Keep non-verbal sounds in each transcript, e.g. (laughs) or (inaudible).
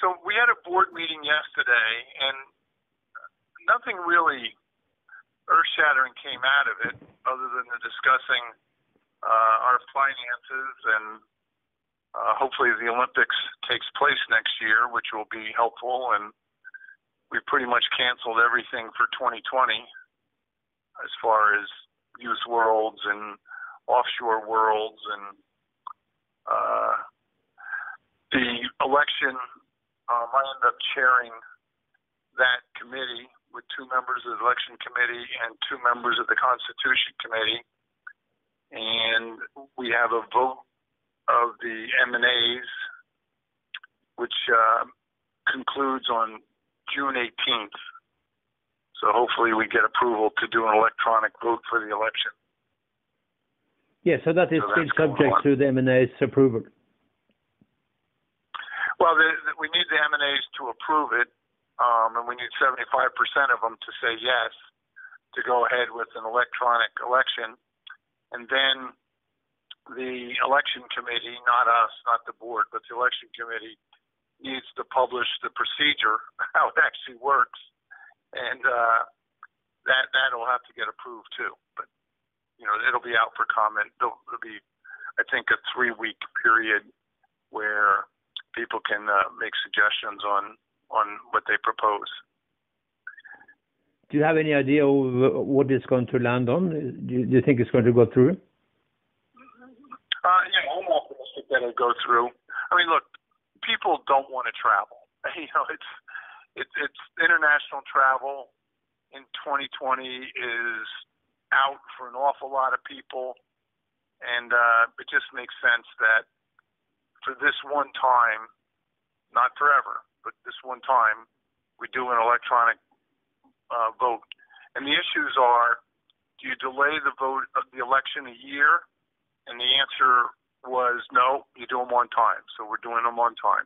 So we had a board meeting yesterday, and nothing really earth-shattering came out of it, other than the discussing uh, our finances and uh, hopefully the Olympics takes place next year, which will be helpful. And we pretty much canceled everything for 2020 as far as youth worlds and offshore worlds and uh, the election. Um, I ended up chairing that committee with two members of the election committee and two members of the Constitution committee, and we have a vote of the M and A's, which uh, concludes on June 18th. So hopefully we get approval to do an electronic vote for the election. Yeah, so that is So still subject to the M&A's approval. Well, the, the, we need the M and A's to approve it, um, and we need 75% of them to say yes to go ahead with an electronic election, and then the election committee, not us, not the board, but the election committee needs to publish the procedure, (laughs) how it actually works, and uh, that that'll have to get approved too. But you know, it'll be out for comment. There'll, there'll be, I think, a three-week period where people can uh, make suggestions on on what they propose. Do you have any idea of what it's going to land on? Do you, do you think it's going to go through? Uh, yeah, I'm optimistic that it'll go through. I mean, look, people don't want to travel. (laughs) You know, it's it's it's international travel in 2020 is out for an awful lot of people, and uh, it just makes sense that for this one time, not forever, but this one time, we do an electronic uh, vote. And the issues are: do you delay the vote of the election a year? And the answer was no, you do them on time. So we're doing them on time.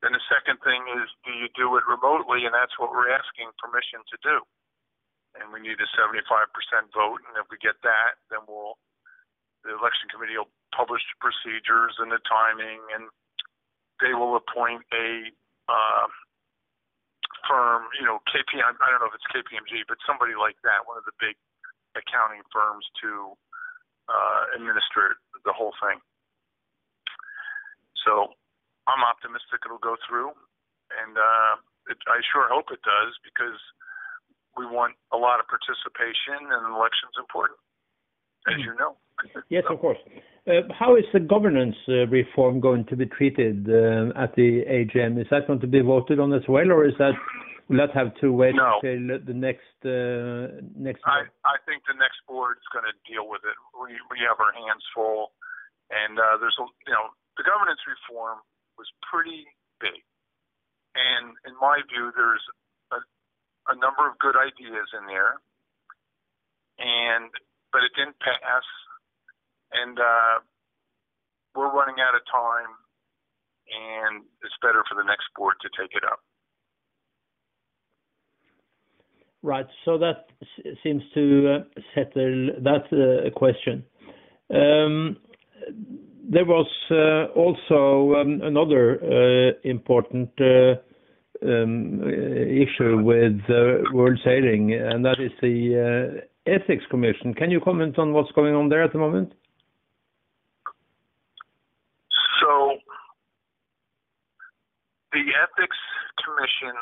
Then the second thing is, do you do it remotely? And that's what we're asking permission to do. And we need a 75% vote. And if we get that, then we'll, the election committee will publish the procedures and the timing, and they will appoint a uh, firm, you know, KPM, I don't know if it's KPMG, but somebody like that, one of the big accounting firms to uh, administer the whole thing. So I'm optimistic it'll go through, and uh, it, I sure hope it does because we want a lot of participation, and an election's important, as you know. Yes, of course. Uh, how is the governance uh, reform going to be treated uh, at the AGM? Is that going to be voted on as well, or is that will that have to wait No. until the next uh, next? I, I think the next board is going to deal with it. We we have our hands full, and uh, there's a you know the governance reform was pretty big, and in my view, there's a, a number of good ideas in there, and but it didn't pass, and uh, we're running out of time, and it's better for the next board to take it up. Right. So that seems to uh, settle that uh, question. Um, There was uh, also um, another important um, issue with World Sailing, and that is the Ethics Commission. Can you comment on what's going on there at the moment? So the ethics commission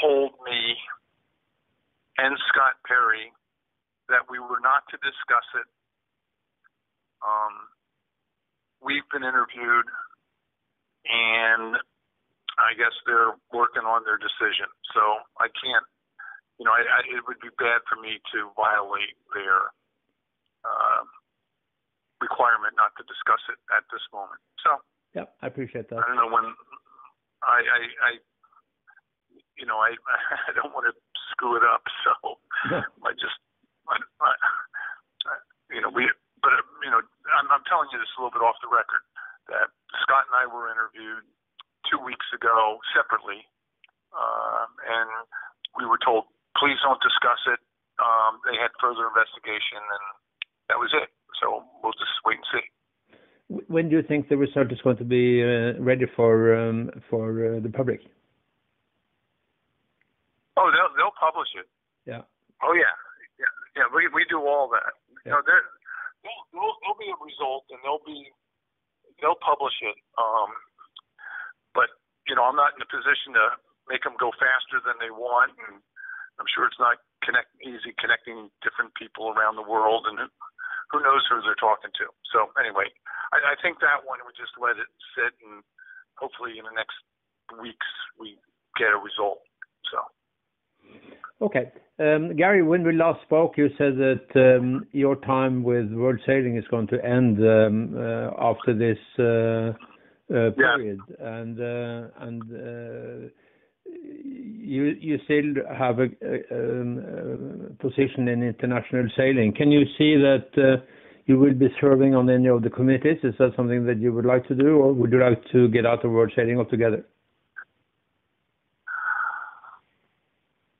told me and Scott Perry that we were not to discuss it. Um, we've been interviewed, and I guess they're working on their decision. So I can't, you know, I, I, it would be bad for me to violate their um, requirement not to discuss it at this moment. So Yeah, I appreciate that. I don't know when I I, I you know I (laughs) I don't want to screw it up, so I just I, I, you know we but you know I'm, I'm telling you this a little bit off the record that Scott and I were interviewed two weeks ago separately, um, and we were told please don't discuss it. Um, they had further investigation, and that was it. So we'll just wait and see. When do you think the result is going to be uh, ready for um, for uh, the public? Oh, they'll publish it. Yeah. Oh, yeah. Yeah. We do all that. Yeah. There'll be a result, and they'll publish it. I'm not in a position to make them go faster than they want, and I'm sure it's not easy connecting different people around the world, and who knows who they're talking to. Anyway, I think that one, we just let it sit, and hopefully in the next weeks, we get a result. So. Okay. Um, Gary, when we last spoke, you said that um, your time with World Sailing is going to end um, uh, after this uh, uh, period. Yeah. You still have a position in international sailing. Can you see that you will be serving on any of the committees? Is that something that you would like to do, or would you like to get out of World Sailing altogether?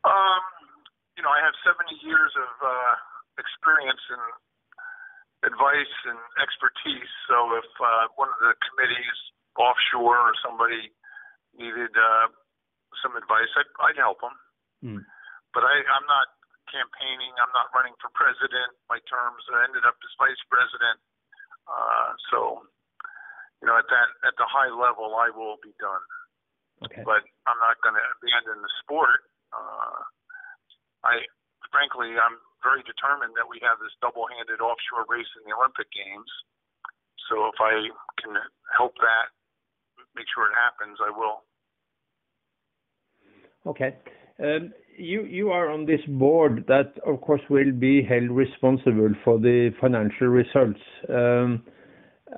Um, you know, I have 70 years of uh, experience and advice and expertise. So if uh, one of the committees offshore or somebody needed uh, some advice, I'd help them. Hmm. But I'm not campaigning. I'm not running for president. My terms ended up as vice president. Uh, so, you know, at that at the high level, I will be done. Okay. I'm not going to abandon the sport. I frankly, I'm very determined that we have this double-handed offshore race in the Olympic Games. So if I can help that, make sure it happens, I will. Okay. Um, you are on this board that, of course, will be held responsible for the financial results. Um,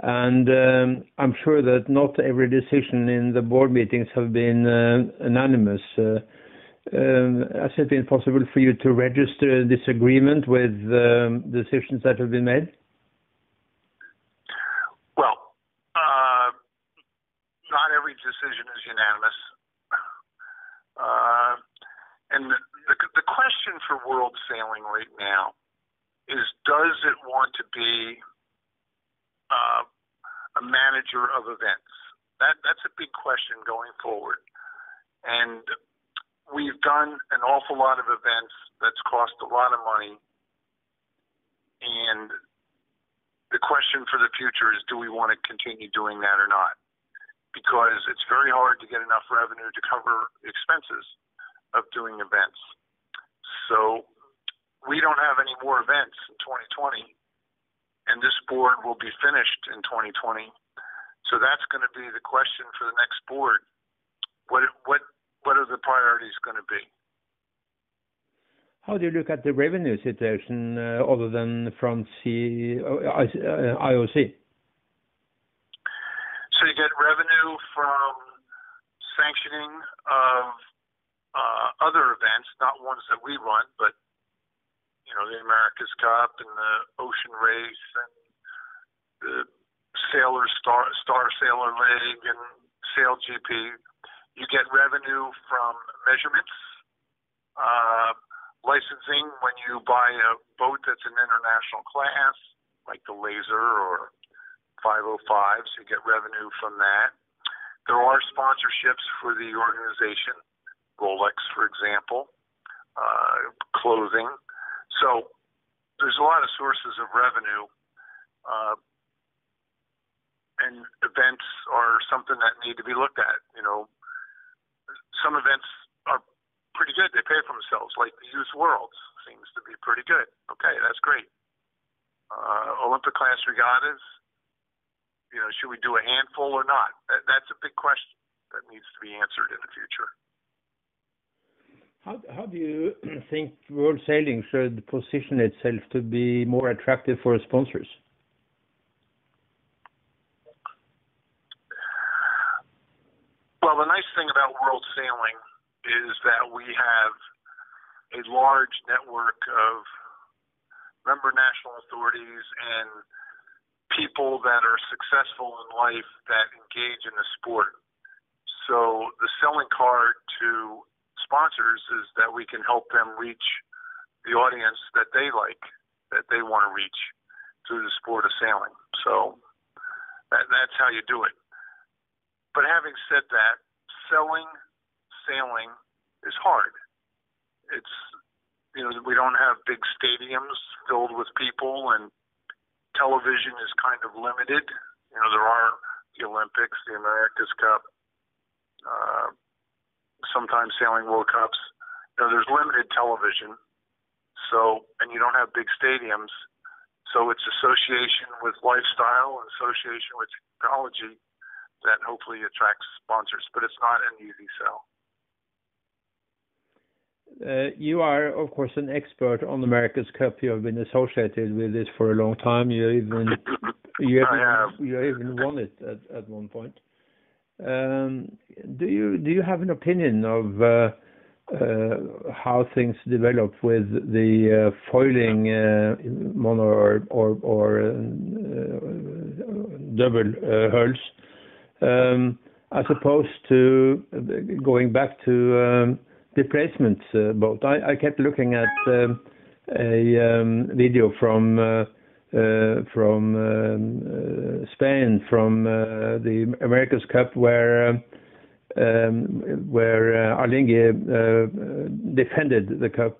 and um, I'm sure that not every decision in the board meetings have been uh, unanimous. Uh, has it been possible for you to register disagreement with decisions that have been made? Well, uh, not every decision is unanimous. And the question for World Sailing right now is, does it want to be uh, a manager of events? That's a big question going forward. And we've done an awful lot of events that's cost a lot of money. And the question for the future is, do we want to continue doing that or not? Because it's very hard to get enough revenue to cover expenses of doing events. So we don't have any more events in 2020, and this board will be finished in 2020. So That's going to be the question for the next board. What what what are the priorities going to be? How do you look at the revenue situation uh, other than from C uh, IOC? Uh, so you get revenue from sanctioning of Uh, other events, not ones that we run, but you know the America's Cup and the Ocean Race and the Sailor Star Star Sailor League and SailGP. You get revenue from measurements, uh, licensing when you buy a boat that's an international class, like the Laser or 505, you get revenue from that. There are sponsorships for the organization, Rolex, for example, clothing. So there's a lot of sources of revenue. Uh, and events are something that need to be looked at. You know, some events are pretty good. They pay for themselves, like the Youth Worlds seems to be pretty good. Okay, that's great. Olympic class regattas, you know, should we do a handful or not? That's a big question that needs to be answered in the future. How do you (clears throat) think World Sailing should position itself to be more attractive for sponsors? Well, the nice thing about World Sailing is that we have a large network of member national authorities and people that are successful in life that engage in the sport. So the selling card to sponsors is that we can help them reach the audience that they like, that they want to reach through the sport of sailing. So that, that's how you do it. But having said that, selling sailing is hard. It's you know we don't have big stadiums filled with people, and television is kind of limited. You know there are the Olympics, the America's Cup, uh, sometimes sailing World Cups. You know there's limited television, so and you don't have big stadiums. So it's association with lifestyle and association with technology that hopefully attracts sponsors, but it's not an easy sell. Uh, you are, of course, an expert on America's Cup. You have been associated with this for a long time. You even (laughs) you even, you even won it at, at one point. Um, do you do you have an opinion of uh, uh, how things develop with the uh, foiling mono or or, double hulls? Um, as opposed to going back to um, displacement uh, boat. I kept looking at um, a video from Uh, from um, uh, Spain, from uh, the America's Cup, where um, um, where Alinghi defended the cup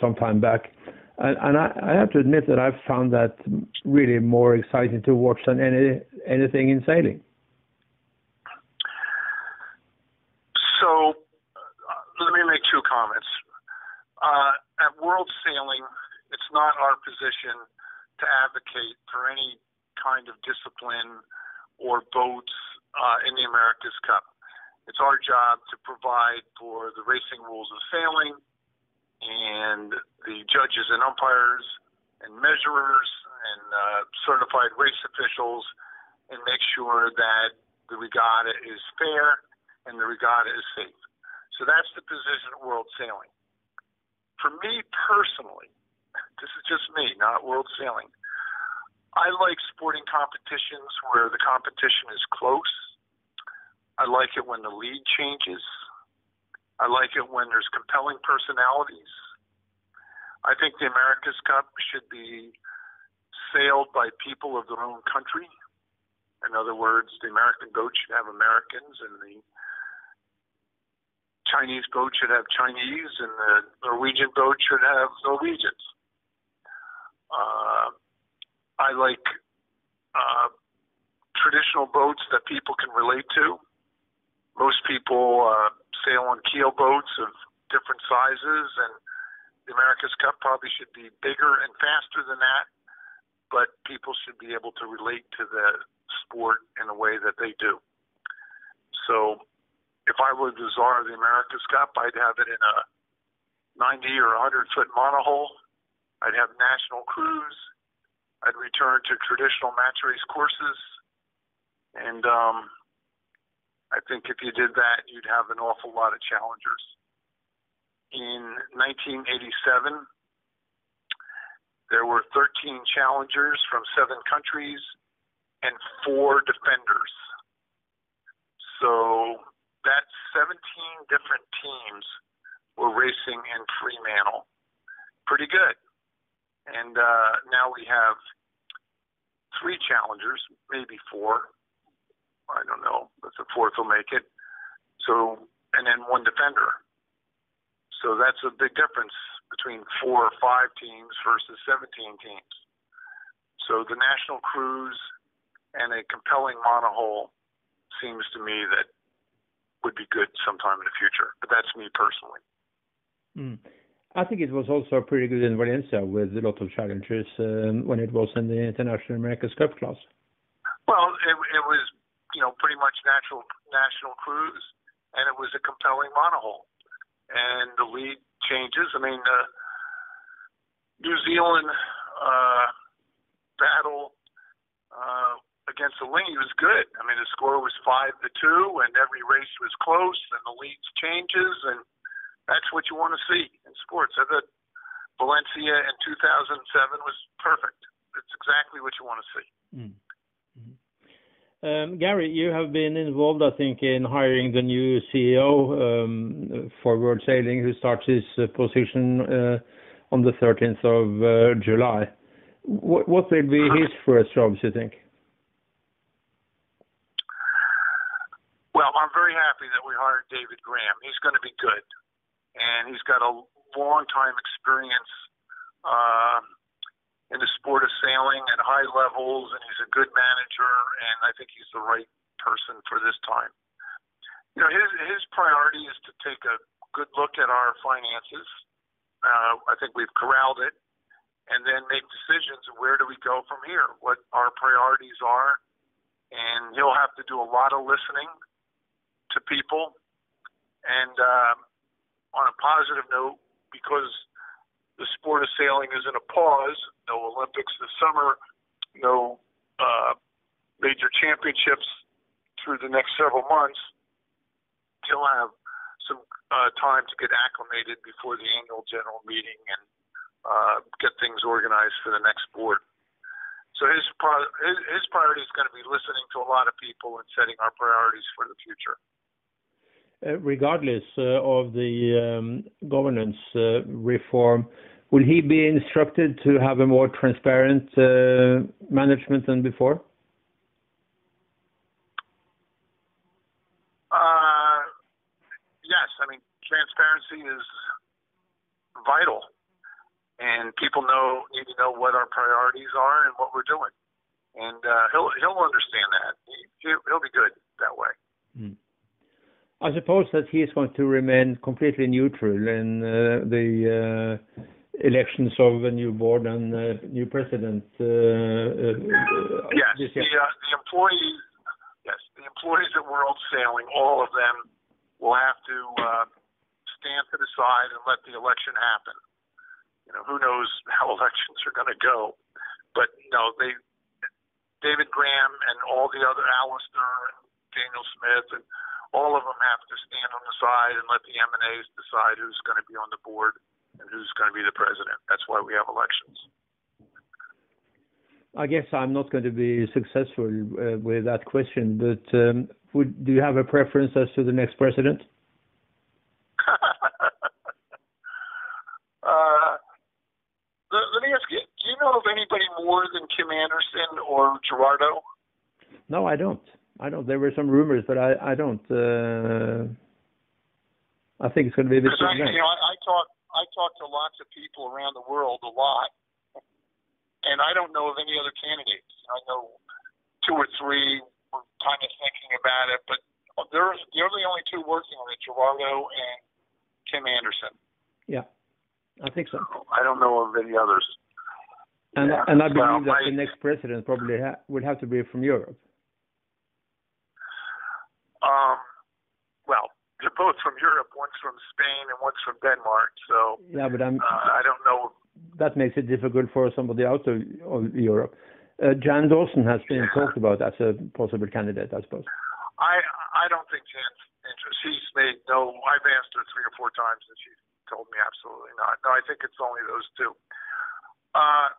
some time back. And I have to admit that I've found that really more exciting to watch than any anything in sailing. So uh, let me make two comments. Uh, at World Sailing, it's not our position to advocate for any kind of discipline or boats uh, in the America's Cup. It's our job to provide for the racing rules of sailing and the judges and umpires and measurers and uh, certified race officials and make sure that the regatta is fair and the regatta is safe. So that's the position of world sailing. For me personally, this is just me, not world sailing. I like sporting competitions where the competition is close. I like it when the lead changes. I like it when there's compelling personalities. I think the America's Cup should be sailed by people of their own country. In other words, the American boat should have Americans and the Chinese boat should have Chinese, and the Norwegian boat should have Norwegians. Uh, I like uh, traditional boats that people can relate to. Most people uh, sail on keel boats of different sizes, and the America's Cup probably should be bigger and faster than that, but people should be able to relate to the sport in a way that they do. So if I were the czar of the America's Cup, I'd have it in a 90 or 100 foot monohull. I'd have national crews. I'd return to traditional match race courses. And um, I think if you did that, you'd have an awful lot of challengers. In 1987, there were 13 challengers from seven countries and four defenders. So that 17 different teams were racing in Fremantle. Pretty good. And uh, now we have three challengers, maybe four. I don't know if the fourth will make it. So, and then one defender. So that's a big difference between four or five teams versus 17 teams. So the national crews and a compelling monohull seems to me that would be good sometime in the future. But that's me personally. Mm. I think it was also pretty good in Valencia with a lot of challenges um, when it was in the International America's Cup class. Well, it, it was you know pretty much natural national crews, and it was a compelling monohull, and the lead changes. I mean, the New Zealand uh, battle uh, against the Alinghi was good. I mean, the score was five to two, and every race was close, and the leads changes, and that's what you want to see in sports. I thought Valencia in 2007 was perfect. It's exactly what you want to see. Mm. Um, Gary, you have been involved, I think, in hiring the new CEO um, for World Sailing, who starts his uh, position uh, on the 13th of uh, July. What, what will be his first jobs, you think? Well, I'm very happy that we hired David Graham. He's going to be good, and he's got a long time experience uh, in the sport of sailing at high levels, and he's a good manager, and I think he's the right person for this time. You know, his his priority is to take a good look at our finances. Uh, I think we've corralled it, and then make decisions. Where do we go from here? What our priorities are, and he'll have to do a lot of listening to people. And um, on a positive note, because the sport of sailing is in a pause, no Olympics this summer, no uh, major championships through the next several months, he'll have some uh, time to get acclimated before the annual general meeting and uh, get things organized for the next board. So his, pro- his his priority is going to be listening to a lot of people and setting our priorities for the future. Uh, regardless uh, of the um, governance uh, reform, will he be instructed to have a more transparent uh, management than before? yes, I mean transparency is vital, and people know need to know what our priorities are and what we're doing, and uh, he'll he'll understand that. He, will be good that way. I suppose that he is going to remain completely neutral in uh, the uh, elections of a new board and uh, new president. Uh, uh, yes, the, the employees. Yes, the employees at World Sailing, all of them will have to uh, stand to the side and let the election happen. You know, who knows (laughs) how elections are going to go, but no, they, David Graham and all the other Alistair and Daniel Smith and all of them have to stand on the side and let the M&As decide who's going to be on the board and who's going to be the president. That's why we have elections. I guess I'm not going to be successful uh, with that question, but um, would do you have a preference as to the next president? (laughs) uh, let, let me ask you: Do you know of anybody more than Kim Andersen or Gerardo? No, I don't. I don't. There were some rumors, but I I don't. Uh, I think it's going to be a bit. I, you know, I, I talk I talk to lots of people around the world a lot, and I don't know of any other candidates. I know two or three we're kind of thinking about it, but there's they're the only two working on it, Gerardo and Kim Andersen. Yeah, I think so. I don't know of any others. And yeah. and I believe well, that I, the next president probably ha- would have to be from Europe. Um, well, they're both from Europe. One's from Spain and one's from Denmark. So yeah, but I'm. Uh, I don't know. That makes it difficult for somebody out of, of Europe. Uh, Jan Dawson has been yeah. talked about as a possible candidate, I suppose. I I don't think Jan's interest. She's made no. I've asked her three or four times, and she's told me absolutely not. No, I think it's only those two. Uh,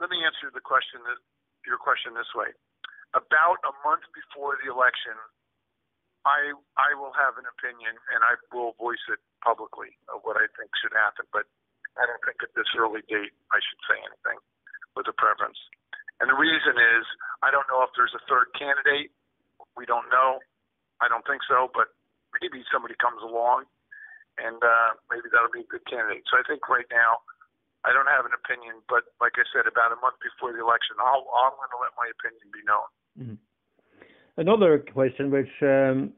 let me answer the question that your question this way. About a month before the election, I I will have an opinion, and I will voice it publicly of what I think should happen. But I don't think at this early date I should say anything with a preference. And the reason is I don't know if there's a third candidate. We don't know. I don't think so, but maybe somebody comes along and uh, maybe that'll be a good candidate. So I think right now I don't have an opinion, but like I said, about a month before the election, I'll, I'm going to let my opinion be known. Mm-hmm. Another question, which um,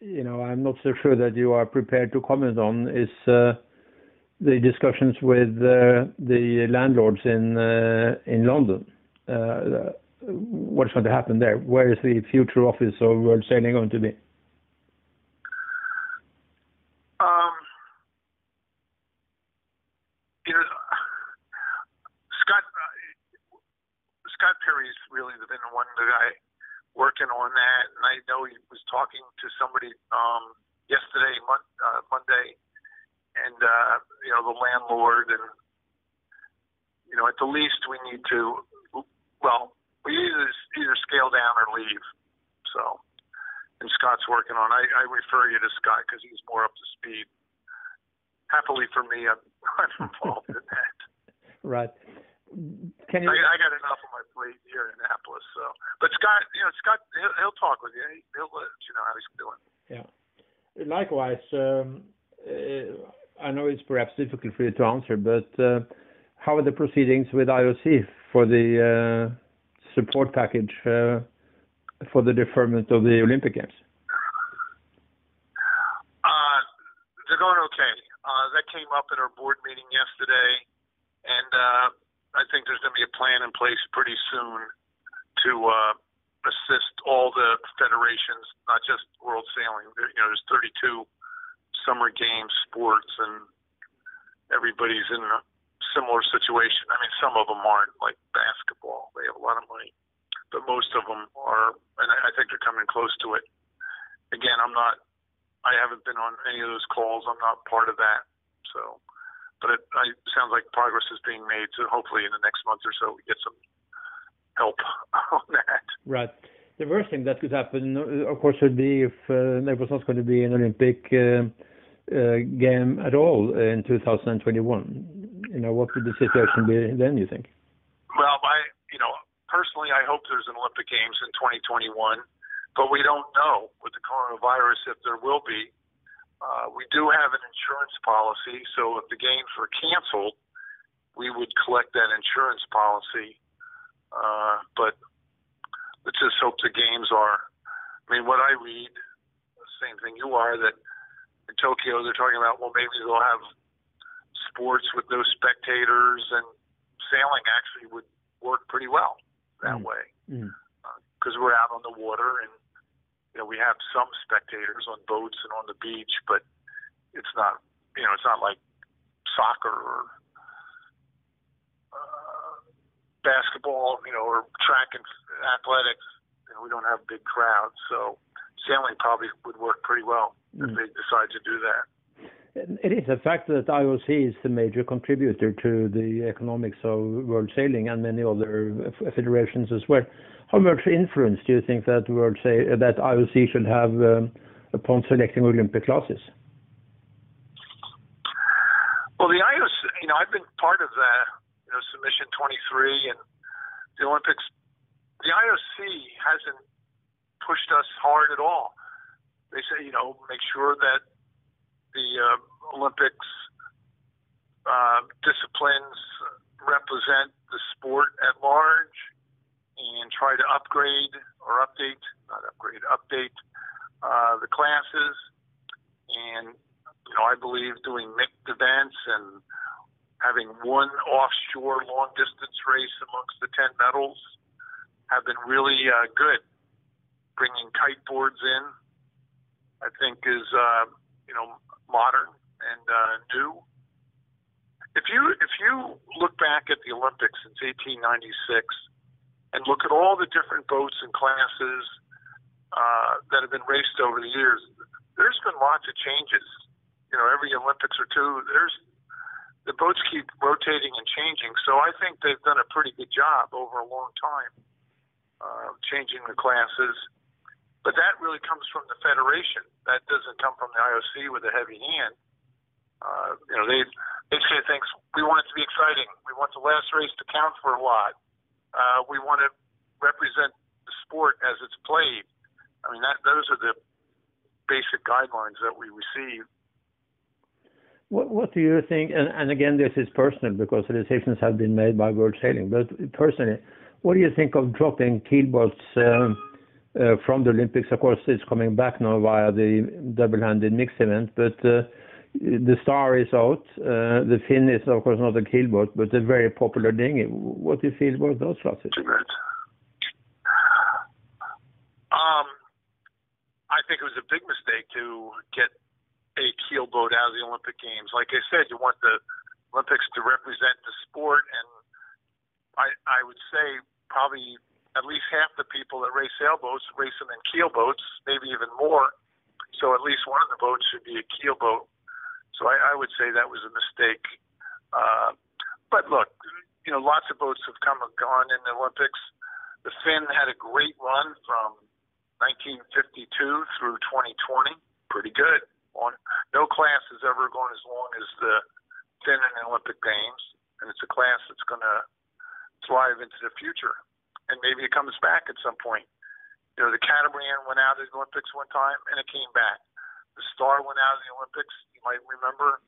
you know I'm not so sure that you are prepared to comment on, is uh, the discussions with uh, the landlords in uh, in London. What's going to happen there? Where is the future office of World Sailing going to be? Um, Scott Scott Perry's really the one that I working on that, and I know he was talking to somebody um, yesterday, mon- uh, Monday, and uh, you know the landlord, and you know at the least we need to well, we either either scale down or leave. So, and Scott's working on. I, I refer you to Scott because he's more up to speed. Happily for me, I'm, (laughs) I'm involved in that. Right. Can you? I, I got enough on my plate here in Annapolis. So, but Scott, you know, Scott, he'll, he'll talk with you. He'll let you know how he's doing. Yeah. Likewise, um, uh, I know it's perhaps difficult for you to answer, but uh, how are the proceedings with IOC for the uh, support package uh, for the deferment of the Olympic Games? Uh, they're going okay. Uh, that came up at our board meeting yesterday, and uh, I think there's going to be a plan in place pretty soon to uh, assist all the federations, not just World Sailing. You know, there's 32 summer games sports, and everybody's in a similar situation. I mean, some of them aren't like basketball; they have a lot of money, but most of them are, and I think they're coming close to it. Again, I'm not I haven't been on any of those calls. I'm not part of that. So, but it, it sounds like progress is being made. So hopefully in the next month or so we get some help (laughs) on that. Right. The worst thing that could happen, of course, would be if uh, there was not going to be an Olympic uh, uh, game at all in 2021. You know, what would the situation be then? You think? Well, I, you know, personally, I hope there's an Olympic Games in 2021 but we don't know with the coronavirus if there will be. Uh, we do have an insurance policy, so if the games were canceled, we would collect that insurance policy. Uh, but let's just hope the games are. I mean, what I read, same thing you are, that in Tokyo they're talking about, well, maybe they'll have sports with no spectators, and sailing actually would work pretty well that mm. way because mm. uh, we're out on the water and you know, we have some spectators on boats and on the beach, but it's not, you know, it's not like soccer or uh, basketball, you know, or track and athletics. You know, we don't have big crowds, so sailing probably would work pretty well mm. if they decide to do that. It is a fact that IOC is the major contributor to the economics of world sailing and many other federations as well. How much influence do you think that that IOC should have um, upon selecting Olympic classes? Well, the IOC, you know, I've been part of the, you know, submission 23 and the Olympics. The IOC hasn't pushed us hard at all. They say, you know, make sure that the uh, Olympics uh, disciplines represent the sport at large and try to upgrade or update, not upgrade, update uh, the classes. And, you know, I believe doing mixed events and having one offshore long distance race amongst the 10 medals have been really uh, good. Bringing kiteboards in, I think, is, uh, you know, modern and uh, new. If you if you look back at the Olympics since 1896, and look at all the different boats and classes uh, that have been raced over the years, there's been lots of changes. You know, every Olympics or two, there's the boats keep rotating and changing. So I think they've done a pretty good job over a long time uh, changing the classes. But that really comes from the federation. That doesn't come from the IOC with a heavy hand. Uh, you know, they they say things. We want it to be exciting. We want the last race to count for a lot uh, we want to represent the sport as it's played. I mean, that those are the basic guidelines that we receive. What, what do you think? And, and again, this is personal because the decisions have been made by World Sailing. But personally, what do you think of dropping keelboats um, uh, from the Olympics? Of course, it's coming back now via the double-handed mixed event, but uh, the Star is out. Uh, the Finn is, of course, not a keelboat, but a very popular dinghy. What do you feel about those classes? Um, I think it was a big mistake to get a keelboat out of the Olympic Games. Like I said, you want the Olympics to represent the sport, and I, I would say probably at least half the people that race sailboats race them in keelboats, maybe even more. So at least one of the boats should be a keelboat. So I, I would say that was a mistake. Uh, but look, you know, lots of boats have come and gone in the Olympics. The Finn had a great run from 1952 through 2020. Pretty good. On no class has ever gone as long as the Finn in the Olympic Games, and it's a class that's going to thrive into the future. and maybe it comes back at some point. You know, the catamaran went out of the Olympics one time, and it came back. The Star went out of the Olympics. Might remember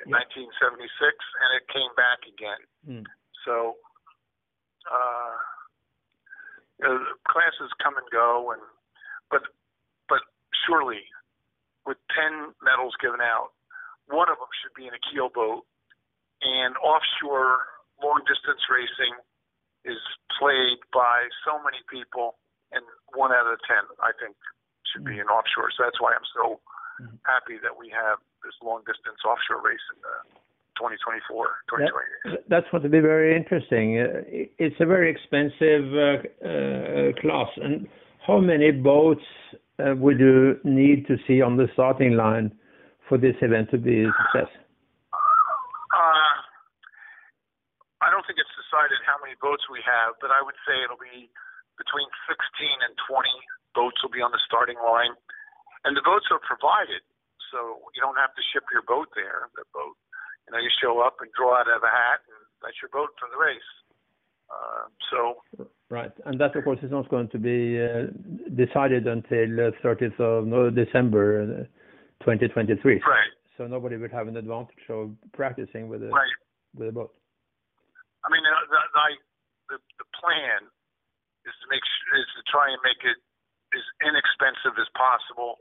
in yeah. 1976, and it came back again. Mm. So, uh, you know, classes come and go, and but but surely, with 10 medals given out, one of them should be in a keel boat, and offshore long distance racing is played by so many people, and one out of ten, I think, should be in offshore. So that's why I'm so mm-hmm. happy that we have long distance offshore race in the 2024, 2028. That, that's going to be very interesting. Uh, it's a very expensive uh, uh, class. And how many boats uh, would you need to see on the starting line for this event to be a success? I don't think it's decided how many boats we have, but I would say it'll be between 16 and 20 boats will be on the starting line. And the boats are provided, so you don't have to ship your boat there. The boat, you know, you show up and draw out of a hat, and that's your boat for the race. Uh, so. Right, and that of course is not going to be uh, decided until uh, 30th of December, 2023. Uh, right. So nobody would have an advantage of practicing with a right. with a boat. I mean, the, the, the, the plan is to make is to try and make it as inexpensive as possible.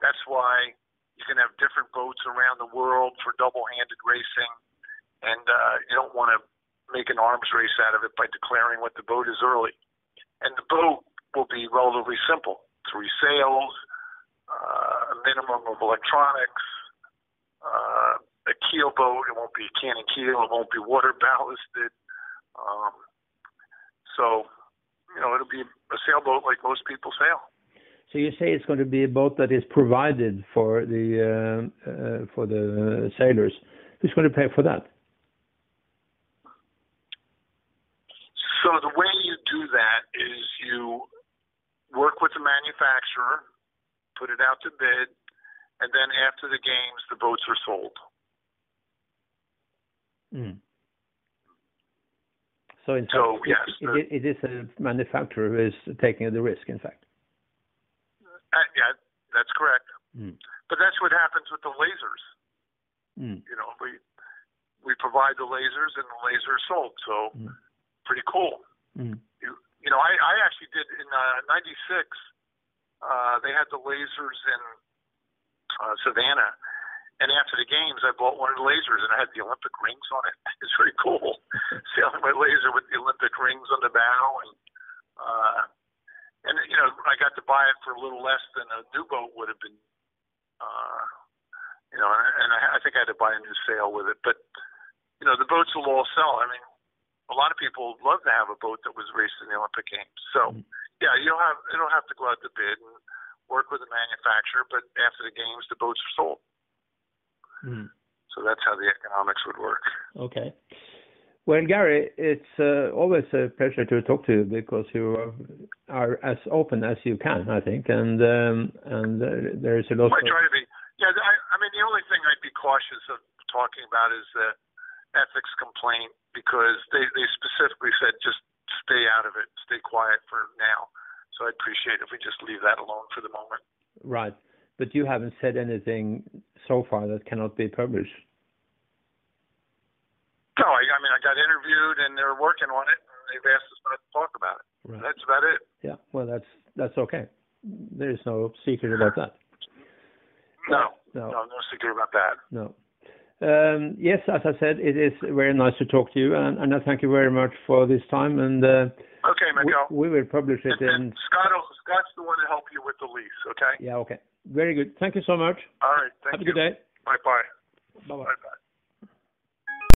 That's why you can have different boats around the world for double-handed racing, and uh, you don't want to make an arms race out of it by declaring what the boat is early. And the boat will be relatively simple: three sails, uh, a minimum of electronics, uh, a keel boat. It won't be a canting keel. It won't be water ballasted. Um, so, you know, it'll be a sailboat like most people sail. So you say it's going to be a boat that is provided for the uh, uh, for the sailors. Who's going to pay for that? So the way you do that is you work with the manufacturer, put it out to bid, and then after the games, the boats are sold. Mm. So in so, yes, it, it, it is a manufacturer who is taking the risk, in fact. Uh, yeah, that's correct. Mm. But that's what happens with the lasers. Mm. You know, we we provide the lasers and the lasers sold. So mm. pretty cool. Mm. You you know, I I actually did in '96. Uh, uh, they had the lasers in uh, Savannah, and after the games, I bought one of the lasers, and I had the Olympic rings on it. (laughs) It's very cool, (laughs) sailing my laser with the Olympic rings on the bow, and uh, and you know, I got to buy it for a little less than a new boat would have been. Uh, you know, and I, I think I had to buy a new sail with it, but you know, the boats will all sell. I mean, a lot of people would love to have a boat that was raced in the Olympic Games. So, mm-hmm. yeah, you'll have it'll have to go out to bid and work with the manufacturer, but after the games, the boats are sold. Mm. So that's how the economics would work. Okay. Well, Gary, it's uh, always a pleasure to talk to you because you are, as open as you can, I think, and um, and uh, there is a lot. I try to be. Yeah, I, I mean, the only thing I'd be cautious of talking about is the ethics complaint because they they specifically said just stay out of it, stay quiet for now. So I'd appreciate if we just leave that alone for the moment. Right but you haven't said anything so far that cannot be published. No, I, I mean I got interviewed and they're working on it. And they've asked us not to talk about it. Right. That's about it. Yeah, well, that's that's okay. There is no secret about that. No, no, no, no secret about that. No. Um, yes, as I said, it is very nice to talk to you, and, and I thank you very much for this time. And uh, okay, Miguel, we, we, will publish it. And, in... Scott, Scott's the one to help you with the lease. Okay. Yeah. Okay. Very good. Thank you so much. All right. Thank Have you. a good day. Bye bye. Bye bye. Bye bye.